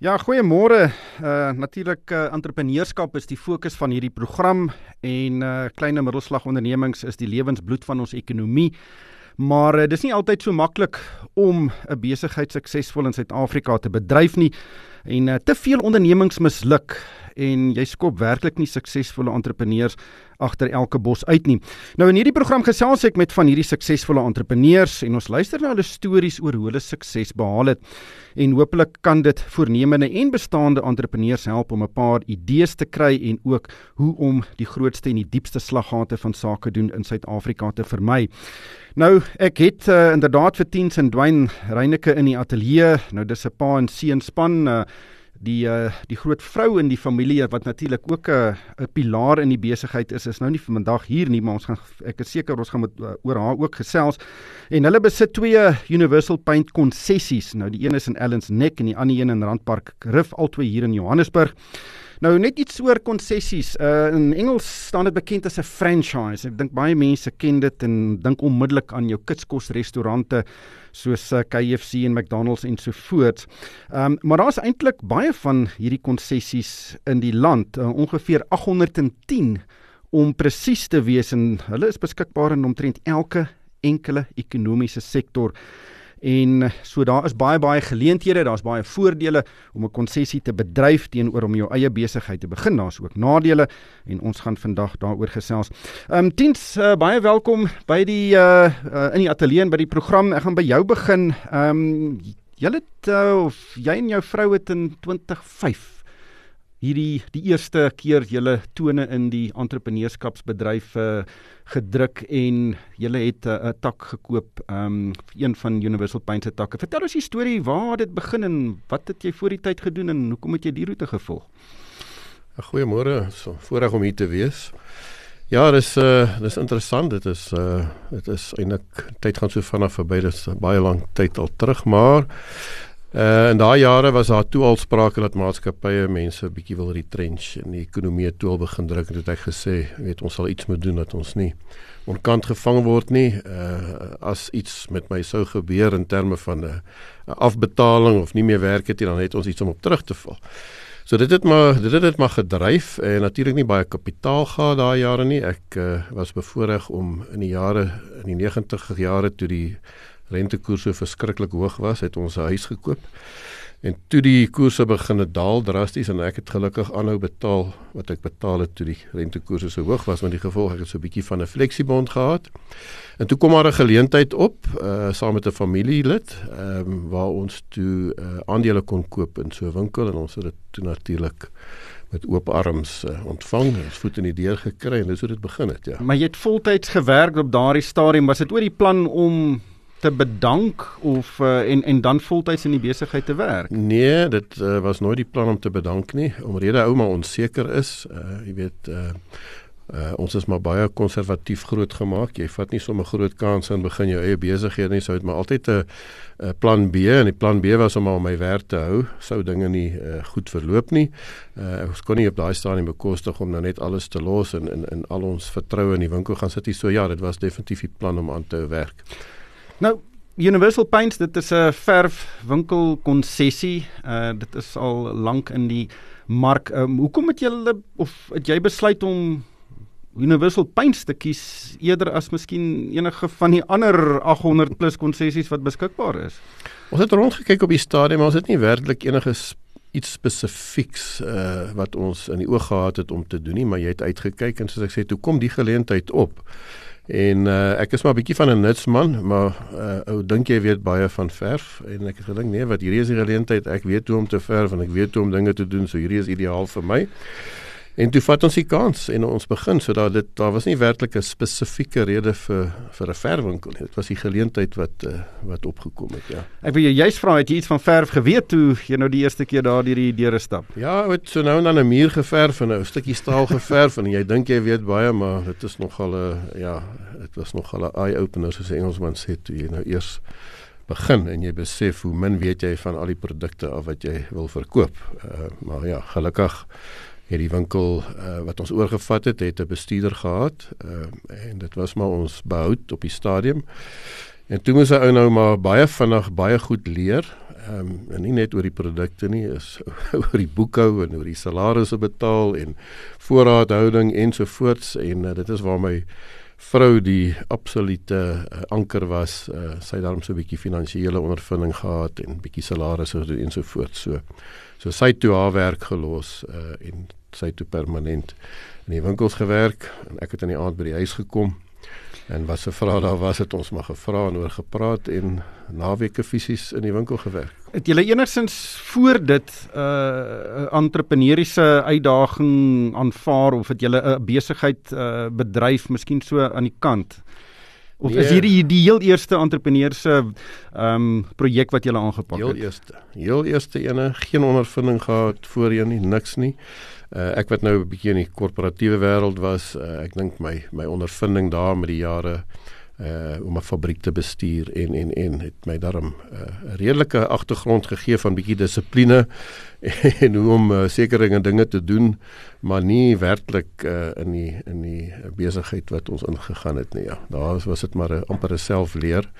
Ja, goeiemôre. Uh natuurlik uh, entrepreneurskap is die fokus van hierdie program en uh klein en middelslag ondernemings is die lewensbloed van ons ekonomie. Maar uh, dis nie altyd so maklik om 'n besigheid suksesvol in Suid-Afrika te bedryf nie. En uh, te veel ondernemings misluk en jy skop werklik nie suksesvolle entrepreneurs agter elke bos uit nie. Nou in hierdie program gesels ek met van hierdie suksesvolle entrepreneurs en ons luister na hulle stories oor hoe hulle sukses behaal het. En hopelik kan dit voornemende en bestaande entrepreneurs help om 'n paar idees te kry en ook hoe om die grootste en die diepste slaggate van sake doen in Suid-Afrika te vermy. Nou, ek het uh, inderdaad vir Tiens en Dwayne Reyneke in die ateljee. Nou dis 'n pa en seun span uh, die uh, die groot vrou in die familie wat natuurlik ook 'n uh, 'n pilaar in die besigheid is is nou nie vir vandag hier nie maar ons gaan ek is seker ons gaan met uh, oor haar ook gesels en hulle besit twee Universal Paint konsessies nou die een is in Ellens Neck en die ander een in Randpark Rif albei hier in Johannesburg Nou net iets oor konsessies. Uh in Engels staan dit bekend as 'n franchise. Ek dink baie mense ken dit en dink onmiddellik aan jou kitskos restaurante soos uh, KFC en McDonald's en so voort. Ehm um, maar daar's eintlik baie van hierdie konsessies in die land, uh, ongeveer 810 om presies te wees en hulle is beskikbaar in omtrent elke enkele ekonomiese sektor. En so daar is baie baie geleenthede, daar's baie voordele om 'n konsessie te bedryf teenoor om jou eie besigheid te begin. Daar's ook nadele en ons gaan vandag daaroor gesels. Ehm um, Tiens, uh, baie welkom by die uh, uh in die ateljee en by die program. Ek gaan by jou begin. Ehm um, julle uh, of jy en jou vrou het in 2005 hierdie die eerste keer julle tone in die entrepreneurskapsbedryf uh, gedruk en julle het 'n uh, tak gekoop um een van Universal Paint se takke. Vertel ons die storie, waar het dit begin en wat het jy voor die tyd gedoen en hoekom het jy die roete gevolg? Goeiemôre, so voorreg om hier te wees. Ja, dis uh dis interessant. Dit is uh dit is eintlik tyd gaan so vinnig verby. Dit is baie lank tyd al terug, maar Uh in daai jare was daar toe al sprake dat maatskappye mense 'n bietjie wil retrench en die ekonomie toe al begin druk en dit het gesê, weet ons sal iets moet doen dat ons nie onkant gevang word nie. Uh as iets met my sou gebeur in terme van 'n uh, afbetaling of nie meer werk het nie, dan het ons iets om op terug te val. So dit het maar dit het dit maar gedryf en natuurlik nie baie kapitaal gehad daai jare nie. Ek uh, was bevoorreg om in die jare in die 90 jare toe die rentekoerse verskriklik hoog was, het ons 'n huis gekoop. En toe die koerse begine daal drasties en ek het gelukkig aanhou betaal wat ek betaal het toe die rentekoerse so hoog was met die gevolg ek het so 'n bietjie van 'n fleksiebond gehad. En toe kom maar 'n geleentheid op uh saam met 'n familielid, ehm um, waar ons toe uh aandele kon koop in so 'n winkel en ons het dit toe natuurlik met oop arms uh, ontvang en voet in die deur gekry en dis hoe dit begin het ja. Maar jy het voltyds gewerk op daardie stadium was dit oor die plan om te bedank of uh, en en dan voltyds in die besigheid te werk? Nee, dit uh, was nooit die plan om te bedank nie. Omrede ou maar onseker is, uh, jy weet uh, uh, ons is maar baie konservatief groot gemaak. Jy vat nie sommer groot kansse en begin jou eie besigheid nie. Sou dit maar altyd 'n uh, plan B en die plan B was om al my werk te hou. Sou dinge nie uh, goed verloop nie. Uh, ons kon nie op daai stadium bekostig om nou net alles te los en in in al ons vertroue in die winkel gaan sit. So ja, dit was definitief die plan om aan te werk. Nou Universal Paints, dit is 'n verfwinkel konsessie. Uh dit is al lank in die mark. Um, hoekom het julle of het jy besluit om Universal Paints te kies eerder as miskien enige van die ander 800 plus konsessies wat beskikbaar is? Ons het rondgekyk op die stadium, maar ons het nie werklik enige iets spesifieks uh wat ons in die oog gehad het om te doen nie, maar jy het uitgekyk en soos ek sê, toe kom die geleentheid op. En uh, ek is maar 'n bietjie van 'n nutsman, maar uh, ou dink jy weet baie van verf en ek het gedink nee, wat hierdie is die geleentheid. Ek weet hoe om te verf en ek weet hoe om dinge te doen, so hierdie is ideaal vir my. En toe vat ons die kans en ons begin so dat dit daar was nie werklik 'n spesifieke rede vir vir 'n verfwinkel nie. Dit was die geleentheid wat uh, wat opgekom het, ja. Ek wil jou juist vra, het jy iets van verf geweet toe jy nou die eerste keer daar deur die deure stap? Ja, het so nou en dan 'n muur geverf en 'n stukkie staal geverf en jy dink jy weet baie, maar dit is nogal 'n ja, dit was nogal 'n eye opener soos Engelsman sê toe jy nou eers begin en jy besef hoe min weet jy van al die produkte of wat jy wil verkoop. Uh, maar ja, gelukkig het die winkel uh, wat ons oorgevat het, het 'n bestuurder gehad uh, en dit was maar ons behoud op die stadium. En toe moes hy ou nou maar baie vinnig baie goed leer Ehm um, en nie net oor die produkte nie, is oor die boekhou en oor die salarisse betaal en voorraadhouding ensovoorts en uh, dit is waar my vrou die absolute uh, anker was. Uh, sy het daarom so 'n bietjie finansiële ondervinding gehad en bietjie salarisse gedoen ensovoorts. So so sy het toe haar werk gelos uh, en sy toe permanent in die winkels gewerk en ek het in die aand by die huis gekom En wat se vrae daar was het ons maar gevra en oor gepraat en naweke fisies in die winkel gewerk. Het julle enigsins voor dit 'n uh, entrepreneursiese uitdaging aanvaar of het julle 'n besigheid uh, bedryf miskien so aan die kant? Of nee, is hierdie die heel eerste entrepreneurse ehm um, projek wat julle aangepak het? Heel eerste. Heel eerste ene, geen ondervinding gehad voorheen nie, niks nie. Uh, ek wat nou 'n bietjie in die korporatiewe wêreld was, uh, ek dink my my ondervinding daar met die jare uh om 'n fabriek te bestuur en en en het my daarom 'n uh, redelike agtergrond gegee van bietjie dissipline en hoe om uh, sekere dinge te doen, maar nie werklik uh in die in die besigheid wat ons ingegaan het nie. Ja, daar was, dit maar 'n amper 'n selfleer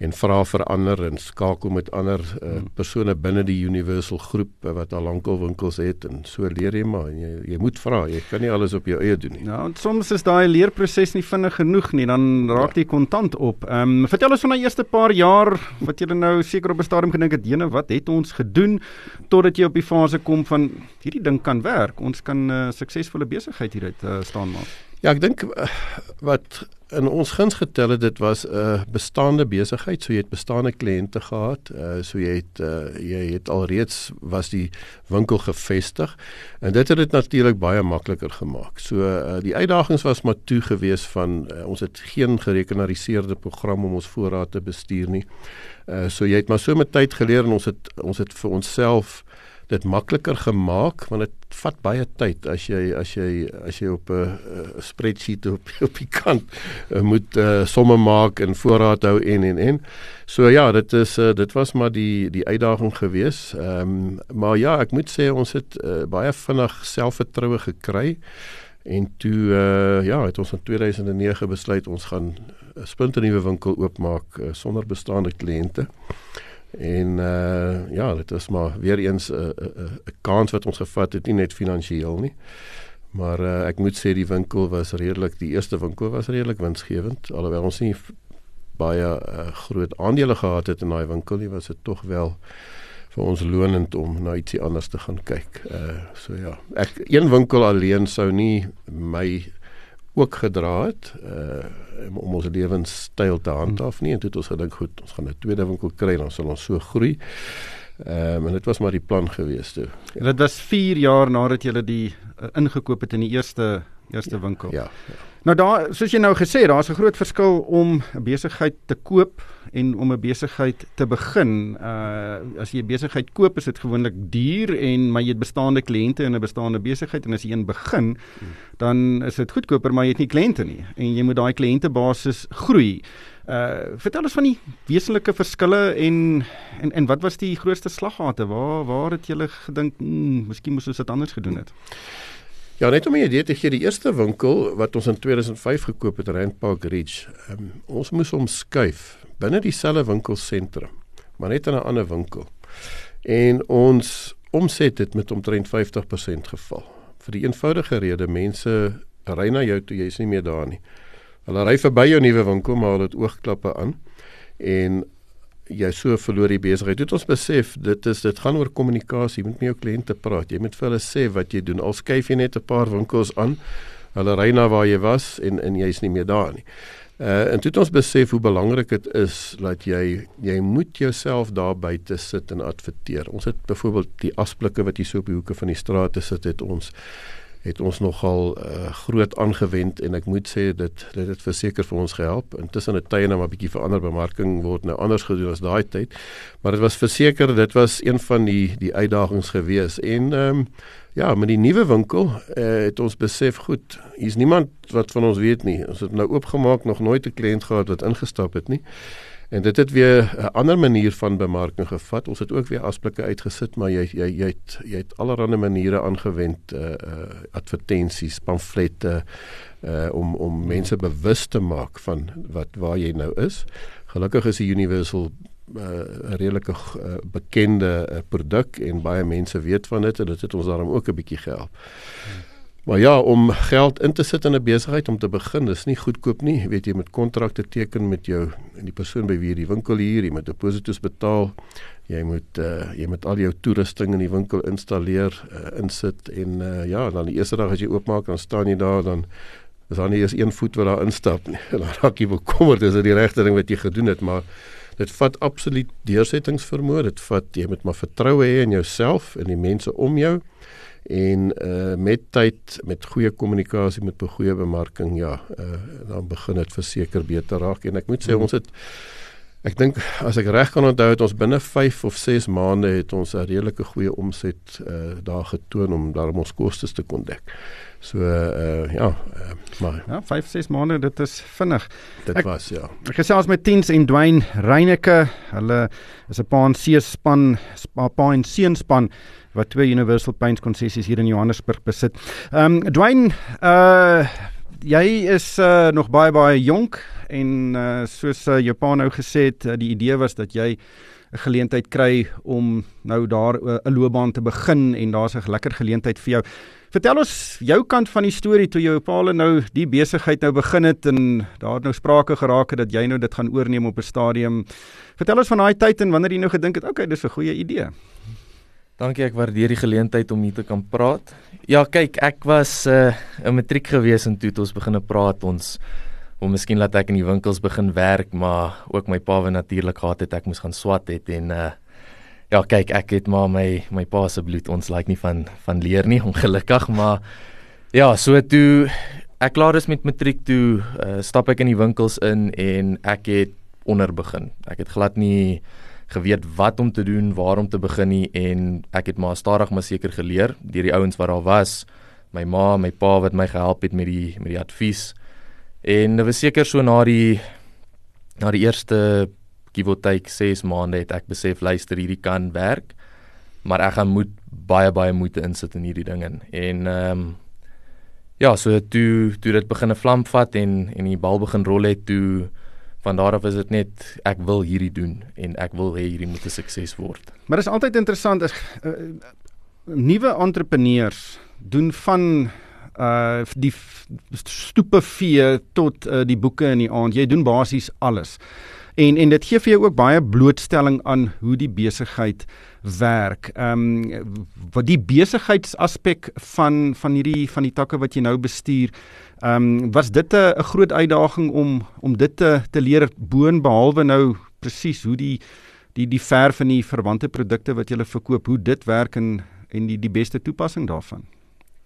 en vra vir ander en skakel met ander uh, persone binne die universal groep uh, wat al lankal winkels het en so leer jy maar jy, jy moet vra jy kan nie alles op jou eie doen nie. Ja, en soms is daai leerproses nie vinnig genoeg nie, dan raak jy ja. kontant op. Ehm um, vertel ons van die eerste paar jaar wat jy nou seker op 'n stadium gedink het, "Jene, wat het ons gedoen totdat jy op die fase kom van hierdie ding kan werk. Ons kan 'n uh, suksesvolle besigheid hieruit uh, staan maak." Ja, ek dink uh, wat in ons guns getel het dit was 'n uh, bestaande besigheid, so jy het bestaande kliënte gehad, uh, so jy het uh, jy het alreeds was die winkel gevestig en dit het dit natuurlik baie makliker gemaak. So uh, die uitdagings was maar toe gewees van uh, ons het geen gerekenariseerde program om ons voorraad te bestuur nie. Uh, so jy het maar so met tyd geleer en ons het ons het vir onsself dit makliker gemaak want dit vat baie tyd as jy as jy as jy op 'n spreadsheet op op die kant uh, moet uh, somme maak en voorraad hou en en en. So ja dit is uh, dit was maar die die uitdaging gewees. Ehm um, maar ja ek moet sê ons het uh, baie vinnig selfvertroue gekry en toe uh, ja het ons in 2009 besluit ons gaan 'n splinternuwe winkel oopmaak uh, sonder bestaande kliënte En uh ja, dit is maar weer eens 'n uh, 'n uh, 'n uh, kans wat ons gevat het, nie net finansiëel nie. Maar uh ek moet sê die winkel was redelik, die eerste winkel was redelik winsgewend alhoewel ons nie baie uh, groot aandele gehad het in daai winkel nie, was dit tog wel vir ons lonend om na ietsie anders te gaan kyk. Uh so ja, ek een winkel alleen sou nie my ook gedra het uh om ons lewenstyl te handhaaf nie en toe het ons gedink goed ons gaan 'n tweede winkel kry dan sal ons so groei. Ehm um, en dit was maar die plan gewees toe. Ja. Dit was 4 jaar nadat jy die uh, ingekoop het in die eerste eerste ja, winkel. Ja. ja. Nou daar soos jy nou gesê, daar's 'n groot verskil om 'n besigheid te koop en om 'n besigheid te begin. Uh as jy 'n besigheid koop, is dit gewoonlik duur en maar jy het bestaande kliënte in 'n bestaande besigheid en as jy een begin, dan is dit goedkoper maar jy het nie kliënte nie en jy moet daai kliëntebasis groei. Uh vertel ons van die wesenlike verskille en en en wat was die grootste slaggate? Waar waar het jy gedink, hmm, miskien moes ons dit anders gedoen het? Ja, net om 'n idee te gee, die eerste winkel wat ons in 2005 gekoop het, Rand Park Ridge, um, ons moes hom skuif binne dieselfde winkelsentrum, maar net in 'n ander winkel. En ons omset het met omtrent 50% geval. Vir die eenvoudige rede mense ry na jou toe jy is nie meer daar nie. Hulle ry verby jou nuwe winkel maar hulle het oogklappe aan en jy so verloor die besigheid. Dit ons besef dit is dit gaan oor kommunikasie. Jy moet met jou kliënte praat. Jy moet vir hulle sê wat jy doen. Al skuif jy net 'n paar winkels aan, hulle ry na waar jy was en en jy's nie meer daar nie. Uh en dit ons besef hoe belangrik dit is dat jy jy moet jouself daar buite sit en adverteer. Ons het byvoorbeeld die asblikke wat jy so op die hoeke van die strate sit het ons het ons nogal uh, groot aangewend en ek moet sê dit dit het verseker vir ons gehelp. Intussen het tye nou 'n bietjie verander, bemarking word nou anders gedoen as daai tyd. Maar dit was verseker dit was een van die die uitdagings gewees en ehm um, ja, met die nuwe winkel uh, het ons besef goed, hier's niemand wat van ons weet nie. Ons het nou oopgemaak, nog nooit 'n kliënt gehad wat ingestap het nie. En dit het weer 'n ander manier van bemarking gevat. Ons het ook weer asblikke uitgesit, maar jy jy jy het jy het allerlei maniere aangewend uh uh advertensies, pamflette uh om om mense bewus te maak van wat waar jy nou is. Gelukkig is die Universal 'n redelike uh, bekende uh, produk en baie mense weet van dit en dit het ons daarom ook 'n bietjie gehelp. Hmm. Maar ja, om geld in te sit in 'n besigheid om te begin, dis nie goedkoop nie. Jy weet jy moet kontrakte teken met jou en die persoon by wie jy die winkel huur, jy moet deposito's betaal. Jy moet uh, jy moet al jou toerusting in die winkel installeer, uh, insit en uh, ja, dan die eerste dag as jy oopmaak, dan staan jy daar dan is daar nie eens een voet wat daar instap nie. Dan raak jy bekommerd as dit die regte ding wat jy gedoen het, maar dit vat absoluut deursettingsvermoë. Dit vat jy moet maar vertroue hê in jouself en die mense om jou en uh met tyd met goeie kommunikasie met goeie bemarking ja uh dan begin dit verseker beter raak en ek moet sê hmm. ons het ek dink as ek reg kan onthou het ons binne 5 of 6 maande het ons 'n redelike goeie omset uh daar getoon om daarom ons kostes te kon dek. So uh ja, uh, maar ja, 5 6 maande dit is vinnig. Dit ek, was ja. Ek gesê ons met Tiens en Dwayne Reyneke, hulle is 'n pa en seun span, pa en seun span wat twee Universal Paints konsessies hier in Johannesburg besit. Ehm um, Dwayne, uh jy is uh nog baie baie jonk en uh soos uh, pa nou gesê het, uh, die idee was dat jy 'n geleentheid kry om nou daar 'n uh, loopbaan te begin en daar's 'n lekker geleentheid vir jou. Vertel ons jou kant van die storie toe jou pa nou die besigheid nou begin het en daar het nou sprake geraak het dat jy nou dit gaan oorneem op 'n stadium. Vertel ons van daai tyd en wanneer jy nou gedink het, okay, dis 'n goeie idee. Dankie, ek waardeer die geleentheid om hier te kan praat. Ja, kyk, ek was 'n uh, matriek gewees en toe het ons begine praat ons om miskien laat ek in die winkels begin werk, maar ook my pa wou natuurlik gehad het ek moes gaan swat het en uh ja, kyk, ek het maar my my pa se bloed ons like nie van van leer nie, ongelukkig, maar ja, so toe ek klaar is met matriek toe uh, stap ek in die winkels in en ek het onder begin. Ek het glad nie geweet wat om te doen, waar om te begin nie en ek het maar stadig maar seker geleer deur die ouens wat daar was, my ma, my pa wat my gehelp het met die met die advies. En dit was seker so na die na die eerste give or take 6 maande het ek besef luister hierdie kan werk, maar ek gaan moet baie baie moeite insit in hierdie ding in. En ehm um, ja, so toe toe dit begin 'n vlam vat en en die bal begin rol het toe van daar af is dit net ek wil hierdie doen en ek wil hê hierdie moet 'n sukses word. Maar dit is altyd interessant as uh, nuwe entrepreneurs doen van uh die stoepe vee tot uh, die boeke in die aand. Jy doen basies alles. En en dit gee vir jou ook baie blootstelling aan hoe die besigheid werk. Ehm um, wat die besigheidsaspek van van hierdie van die takke wat jy nou bestuur Ehm um, was dit 'n groot uitdaging om om dit te te leer boon behalwe nou presies hoe die die die verf en die verwante produkte wat jy verkoop, hoe dit werk en en die die beste toepassing daarvan.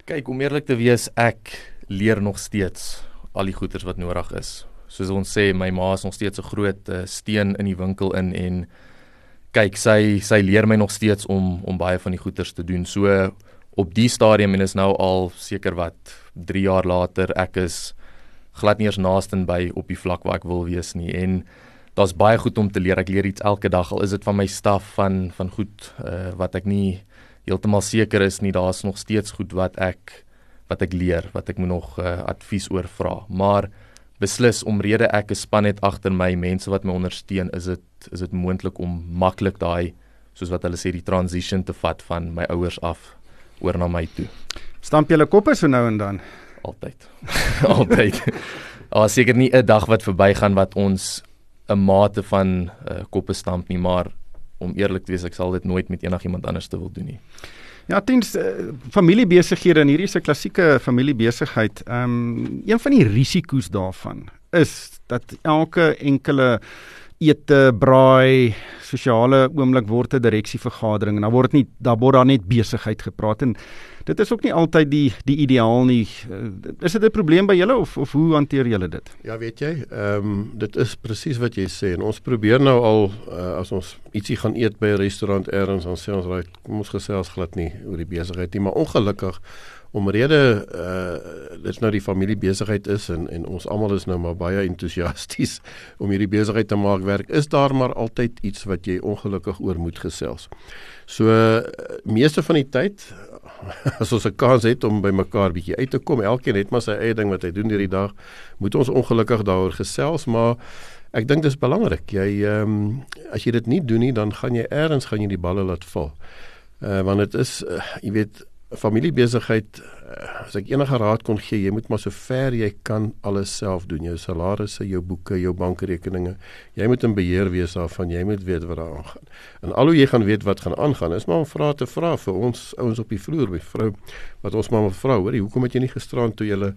Kyk, om eerlik te wees, ek leer nog steeds al die goeders wat nodig is. Soos ons sê, my ma is nog steeds 'n groot uh, steen in die winkel in en kyk, sy sy leer my nog steeds om om baie van die goeders te doen. So op die stadium en is nou al seker wat 3 jaar later ek is glad nie eens naaste by op die vlak waar ek wil wees nie. En daar's baie goed om te leer. Ek leer iets elke dag al is dit van my staf van van goed uh, wat ek nie heeltemal seker is nie. Daar's nog steeds goed wat ek wat ek leer wat ek moet nog uh, advies oor vra. Maar beslis omrede ek 'n span het agter my mense wat my ondersteun is dit is dit moontlik om maklik daai soos wat hulle sê die transition te vat van my ouers af oor na my toe. Stamp julle koppe so nou en dan? Altyd. Altyd. Daar is seker nie 'n dag wat verbygaan wat ons 'n mate van uh, koppe stamp nie, maar om eerlik te wees, ek sal dit nooit met enigiemand anders te wil doen nie. Ja, tens uh, familiebesighede en hierdie is 'n klassieke familiebesigheid. Ehm um, een van die risiko's daarvan is dat elke enkele ete, braai, sosiale oomblik word 'n direksievergadering en dan word nie daar word daar net besigheid gepraat en dit is ook nie altyd die die ideaal nie. Eh, is dit 'n probleem by julle of of hoe hanteer julle dit? Ja, weet jy, ehm um, dit is presies wat jy sê en ons probeer nou al uh, as ons ietsie gaan eet by 'n restaurant elders dan sê ons raai kom ons gesels glad nie oor die besigheid nie, maar ongelukkig omrede uh dit nou die familie besigheid is en en ons almal is nou maar baie entoesiasties om hierdie besigheid te maak werk is daar maar altyd iets wat jy ongelukkig oor moet gesels. So meeste van die tyd as ons 'n kans het om by mekaar bietjie uit te kom, elkeen het maar sy eie ding wat hy doen hierdie dag, moet ons ongelukkig daaroor gesels, maar ek dink dis belangrik. Jy ehm um, as jy dit nie doen nie, dan gaan jy eers gaan jy die balle laat val. Uh want dit is uh, jy weet familiebesigheid uh, as ek enige raad kon gee, jy moet maar so ver jy kan alles self doen. Jou salarisse, jou boeke, jou bankrekeninge. Jy moet in beheer wees daarvan. Jy moet weet wat daar aangaan. En al hoe jy gaan weet wat gaan aangaan, is maar om vrae te vra vir ons ouens op die vloer, my vrou, wat ons maar vra, hoorie, hoekom het jy nie gisterand toe jy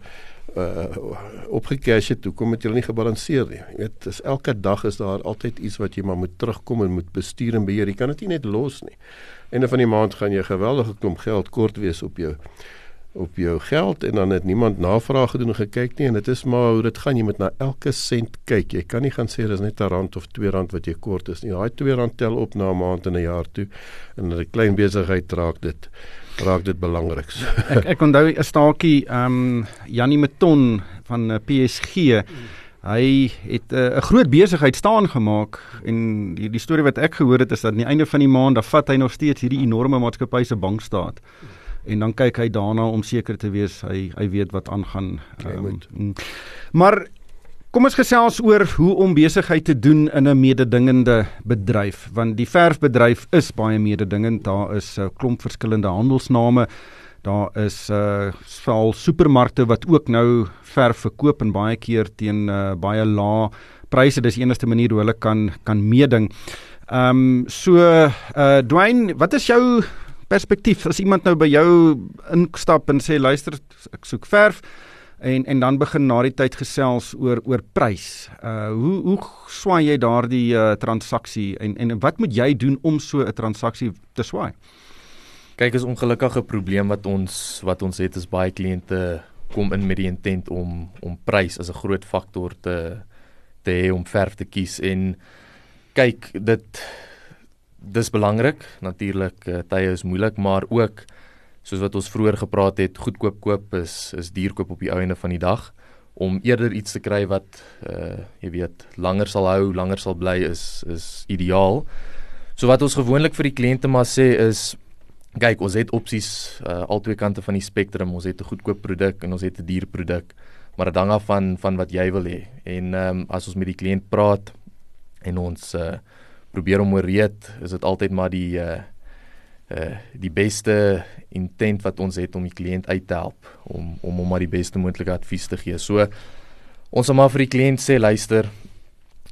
uh opgekeers het, hoekom het jy nie gebalanseer nie? Jy weet, dis elke dag is daar altyd iets wat jy maar moet terugkom en moet bestuur en beheer. Jy kan dit nie net los nie. Einde van die maand gaan jy geweldige klomp geld kort wees op jou op jou geld en dan het niemand navraag gedoen en gekyk nie en dit is maar hoe dit gaan jy moet na elke sent kyk jy kan nie gaan sê dis net 'n rand of 2 rand wat jy kort is nie daai 2 rand tel op na 'n maand en 'n jaar toe en 'n klein besigheid raak dit raak dit belangrik ek ek onthou 'n staaltjie ehm um, Jannie Meton van eh, PSG Hy het eh, 'n uh, groot besigheid staan gemaak en die, die storie wat ek gehoor het is dat aan die einde van die maand dan vat hy nog steeds hierdie enorme maatskappy se bankstaat. En dan kyk hy daarna om seker te wees hy hy weet wat aangaan. Um, maar kom ons gesels oor hoe om besigheid te doen in 'n mededingende bedryf want die verfbedryf is baie mededingend. Daar is 'n uh, klomp verskillende handelsname. Daar is uh veral supermarkte wat ook nou verf verkoop en baie keer teen uh, baie lae pryse. Dis die enigste manier hoe hulle kan kan meeding. Ehm um, so uh Dwayne, wat is jou perspektief as iemand nou by jou instap en sê luister ek soek verf en en dan begin na die tyd gesels oor oor prys. Uh hoe hoe swaai jy daardie uh, transaksie en en wat moet jy doen om so 'n transaksie te swaai? Kyk is ongelukkige probleem wat ons wat ons het is baie kliënte kom in met die intent om om prys as 'n groot faktor te te hê om verf te kies en kyk dit dis belangrik. Natuurlik uh, tye is moeilik, maar ook soos wat ons vroeër gepraat het, goedkoop koop is is duur koop op die ou einde van die dag om eerder iets te kry wat uh jy weet langer sal hou, langer sal bly is is ideaal. So wat ons gewoonlik vir die kliënte maar sê is kyk, ons het opsies uh albei kante van die spektrum. Ons het 'n goedkoop produk en ons het 'n duur produk, maar dit hang af van van wat jy wil hê. En ehm um, as ons met die kliënt praat en ons uh probeer om oreed is dit altyd maar die uh uh die beste intent wat ons het om die kliënt uit te help om om hom maar die beste moontlike advies te gee. So ons sal maar vir die kliënt sê luister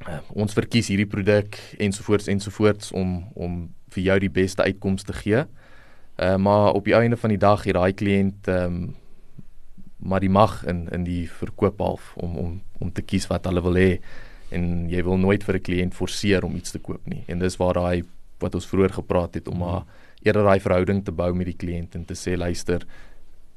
uh, ons verkies hierdie produk ensovoorts ensovoorts om om vir jou die beste uitkoms te gee. Uh maar op die einde van die dag hier daai kliënt ehm um, maar die mag in in die verkoop half om om om te kies wat hulle wil hê en jy wil nooit vir 'n kliënt forceer om iets te koop nie. En dis waar daai wat ons vroeër gepraat het om maar eerder daai verhouding te bou met die kliënt en te sê luister,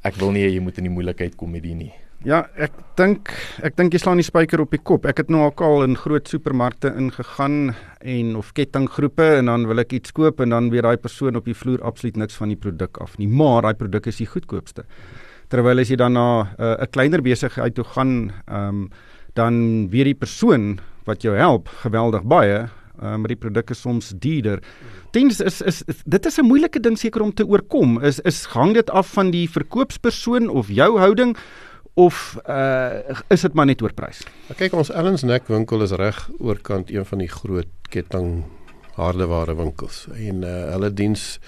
ek wil nie jy moet in die moeilikheid kom met dit nie. Ja, ek dink ek dink jy slaan die spyker op die kop. Ek het nou al in groot supermarkte ingegaan en of kettinggroepe en dan wil ek iets koop en dan weet daai persoon op die vloer absoluut niks van die produk af nie. Maar daai produk is die goedkoopste. Terwyl as jy dan na eh, 'n uh, kleiner besigheid toe gaan, ehm um, dan weer die persoon wat jou help geweldig baie, uh, maar die produk is soms duurder. Tens is, is is dit is 'n moeilike ding seker om te oorkom. Is is hang dit af van die verkoopspersoon of jou houding of uh, is dit maar net oor prys? Kyk ons Ellens Neck winkel is reg oorkant een van die groot ketting hardeware winkels en uh, hulle diens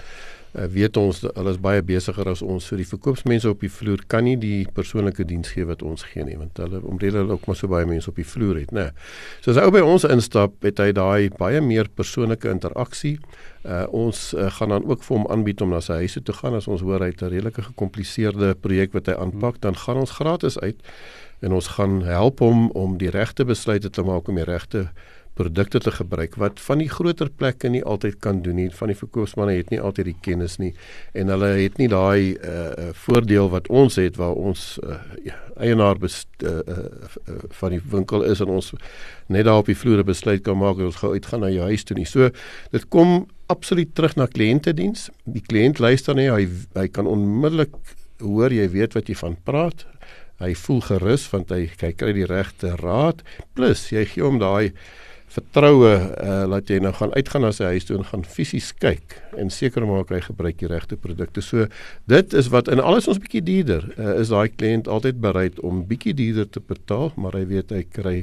uh, weet ons hulle is baie besigger as ons so die verkoopsmense op die vloer kan nie die persoonlike diens gee wat ons gee nie want hulle omrede hulle ook maar so baie mense op die vloer het nê. So as hy by ons instap het hy daai baie meer persoonlike interaksie. Uh, ons uh, gaan dan ook vir hom aanbied om na sy huis toe te gaan as ons hoor hy het 'n redelike gekompliseerde projek wat hy aanpak dan gaan ons gratis uit en ons gaan help hom om die regte besluite te maak om die regte produkte te gebruik wat van die groter plekke nie altyd kan doen nie. Van die verkoopsmanne het nie altyd die kennis nie en hulle het nie daai uh, voordeel wat ons het waar ons uh, eienaar best, uh, uh, van die winkel is en ons net daar op die vloere besluit kan maak ons gou uitgaan na jou huis toe nie. So dit kom absoluut terug na kliëntediens. Die kliënt luister nie, hy hy kan onmiddellik hoor jy weet wat jy van praat. Hy voel gerus want hy kyk kry die regte raad plus jy gee hom daai vertroue uh laat jy nou gaan uitgaan na sy huis toe en gaan fisies kyk en seker maak hy gebruik die regte produkte. So dit is wat in alles ons bietjie duurder uh, is daai kliënt altyd bereid om bietjie duurder te betaal, maar hy weet hy kry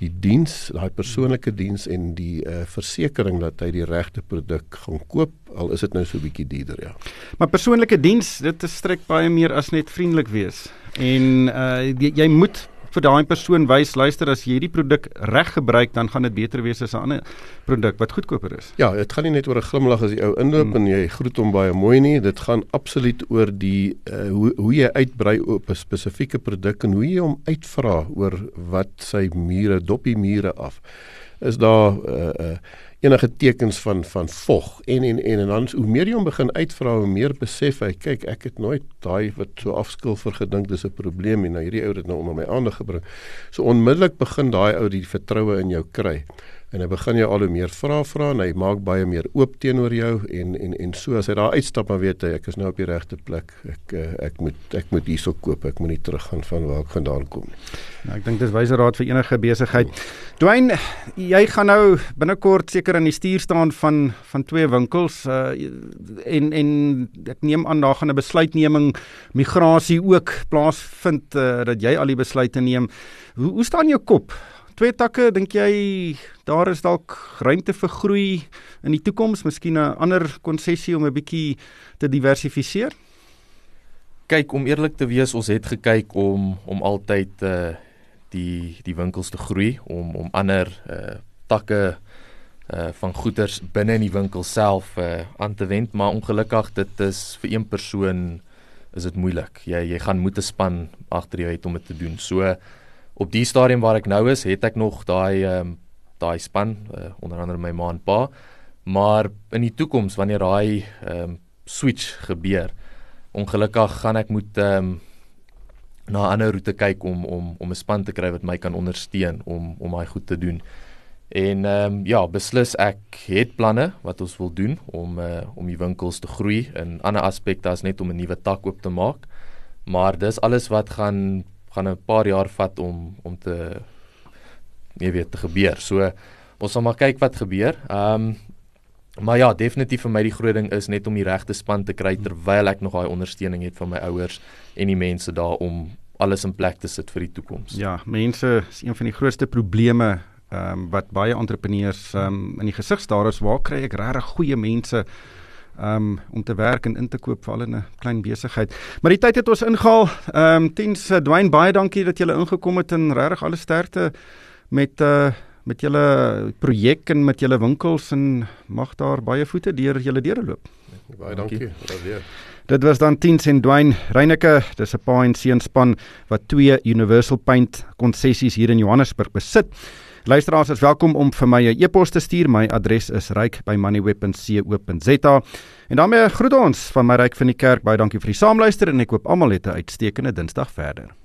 die diens, daai persoonlike diens en die uh, versekering dat hy die regte produk gaan koop, al is dit nou so 'n bietjie duurder ja. Maar persoonlike diens, dit strek baie meer as net vriendelik wees. En uh jy, jy moet vir daai persoon wys, luister as jy hierdie produk reg gebruik, dan gaan dit beter wees as 'n ander produk wat goedkoper is. Ja, dit gaan nie net oor 'n glimlag as die ou inloop hmm. en jy groet hom baie mooi nie, dit gaan absoluut oor die uh, hoe hoe jy uitbrei op 'n spesifieke produk en hoe jy hom uitvra oor wat sy mure, doppie mure af. Is daar 'n uh, uh, enige tekens van van vog. En en en en dan hoe meer jy hom begin uitvra hoe meer besef hy kyk ek het nooit daai wat so afskil vir gedink dis 'n probleem en nou hierdie ou het nou onder my aandag gebring. So onmiddellik begin daai ou die vertroue in jou kry en hy begin jou al hoe meer vra vra en hy maak baie meer oop teenoor jou en en en so as hy daar uitstap maar weet hy ek is nou op die regte plek ek eh, ek moet ek moet hierso koop ek moet nie teruggaan van waar ek vandaan kom nie. Nou ek dink dis wyse raad vir enige besigheid. Dwayne, jy gaan nou binnekort seker in die stuur staan van van twee winkels uh, en en ek neem aan daar gaan 'n besluitneming migrasie ook plaasvind uh, dat jy al die besluite neem. Hoe hoe staan jou kop? Twee takke, dink jy daar is dalk ruimte vir groei in die toekoms, miskien 'n ander konsessie om 'n bietjie te diversifiseer? Kyk, om eerlik te wees, ons het gekyk om om altyd uh die die winkels te groei, om om ander uh takke uh van goederes binne in die winkel self uh aan te wend, maar ongelukkig dit is vir een persoon is dit moeilik. Jy jy gaan moet 'n span agter jou hê om dit te doen. So op die stadium waar ek nou is, het ek nog daai ehm um, daai span uh, onder andere my ma en pa. Maar in die toekoms wanneer daai ehm um, switch gebeur, ongelukkig gaan ek moet ehm um, na 'n ander roete kyk om om om 'n span te kry wat my kan ondersteun om om daai goed te doen. En ehm um, ja, beslis ek het planne wat ons wil doen om uh, om die winkels te groei in ander aspekte as net om 'n nuwe tak oop te maak. Maar dis alles wat gaan gaan 'n paar jaar vat om om te nie weet te gebeur. So ons sal maar kyk wat gebeur. Ehm um, maar ja, definitief vir my die groot ding is net om die regte span te kry terwyl ek nog daai ondersteuning het van my ouers en die mense daar om alles in plek te sit vir die toekoms. Ja, mense is een van die grootste probleme ehm um, wat baie entrepreneurs ehm um, in die gesig staar is, waar kry ek regtig goeie mense um, om te werk en in te koop vir al 'n klein besigheid. Maar die tyd het ons ingehaal. Ehm um, Tiens uh, Dwayne baie dankie dat jy ingekom het en regtig alle sterkte met uh met julle projek en met julle winkels en mag daar baie voete deur julle deure loop. Baie dankie. dankie. Dit was dan Tiens en Dwayne Reyneke, dis 'n pa en seun span wat twee Universal Paint konsessies hier in Johannesburg besit. Luisteraars is welkom om vir my 'n e-pos te stuur. My adres is ryk@moneyweb.co.za. En daarmee groet ons van my ryk van die kerk. Baie dankie vir die saamluister en ek hoop almal het 'n uitstekende Dinsdag verder.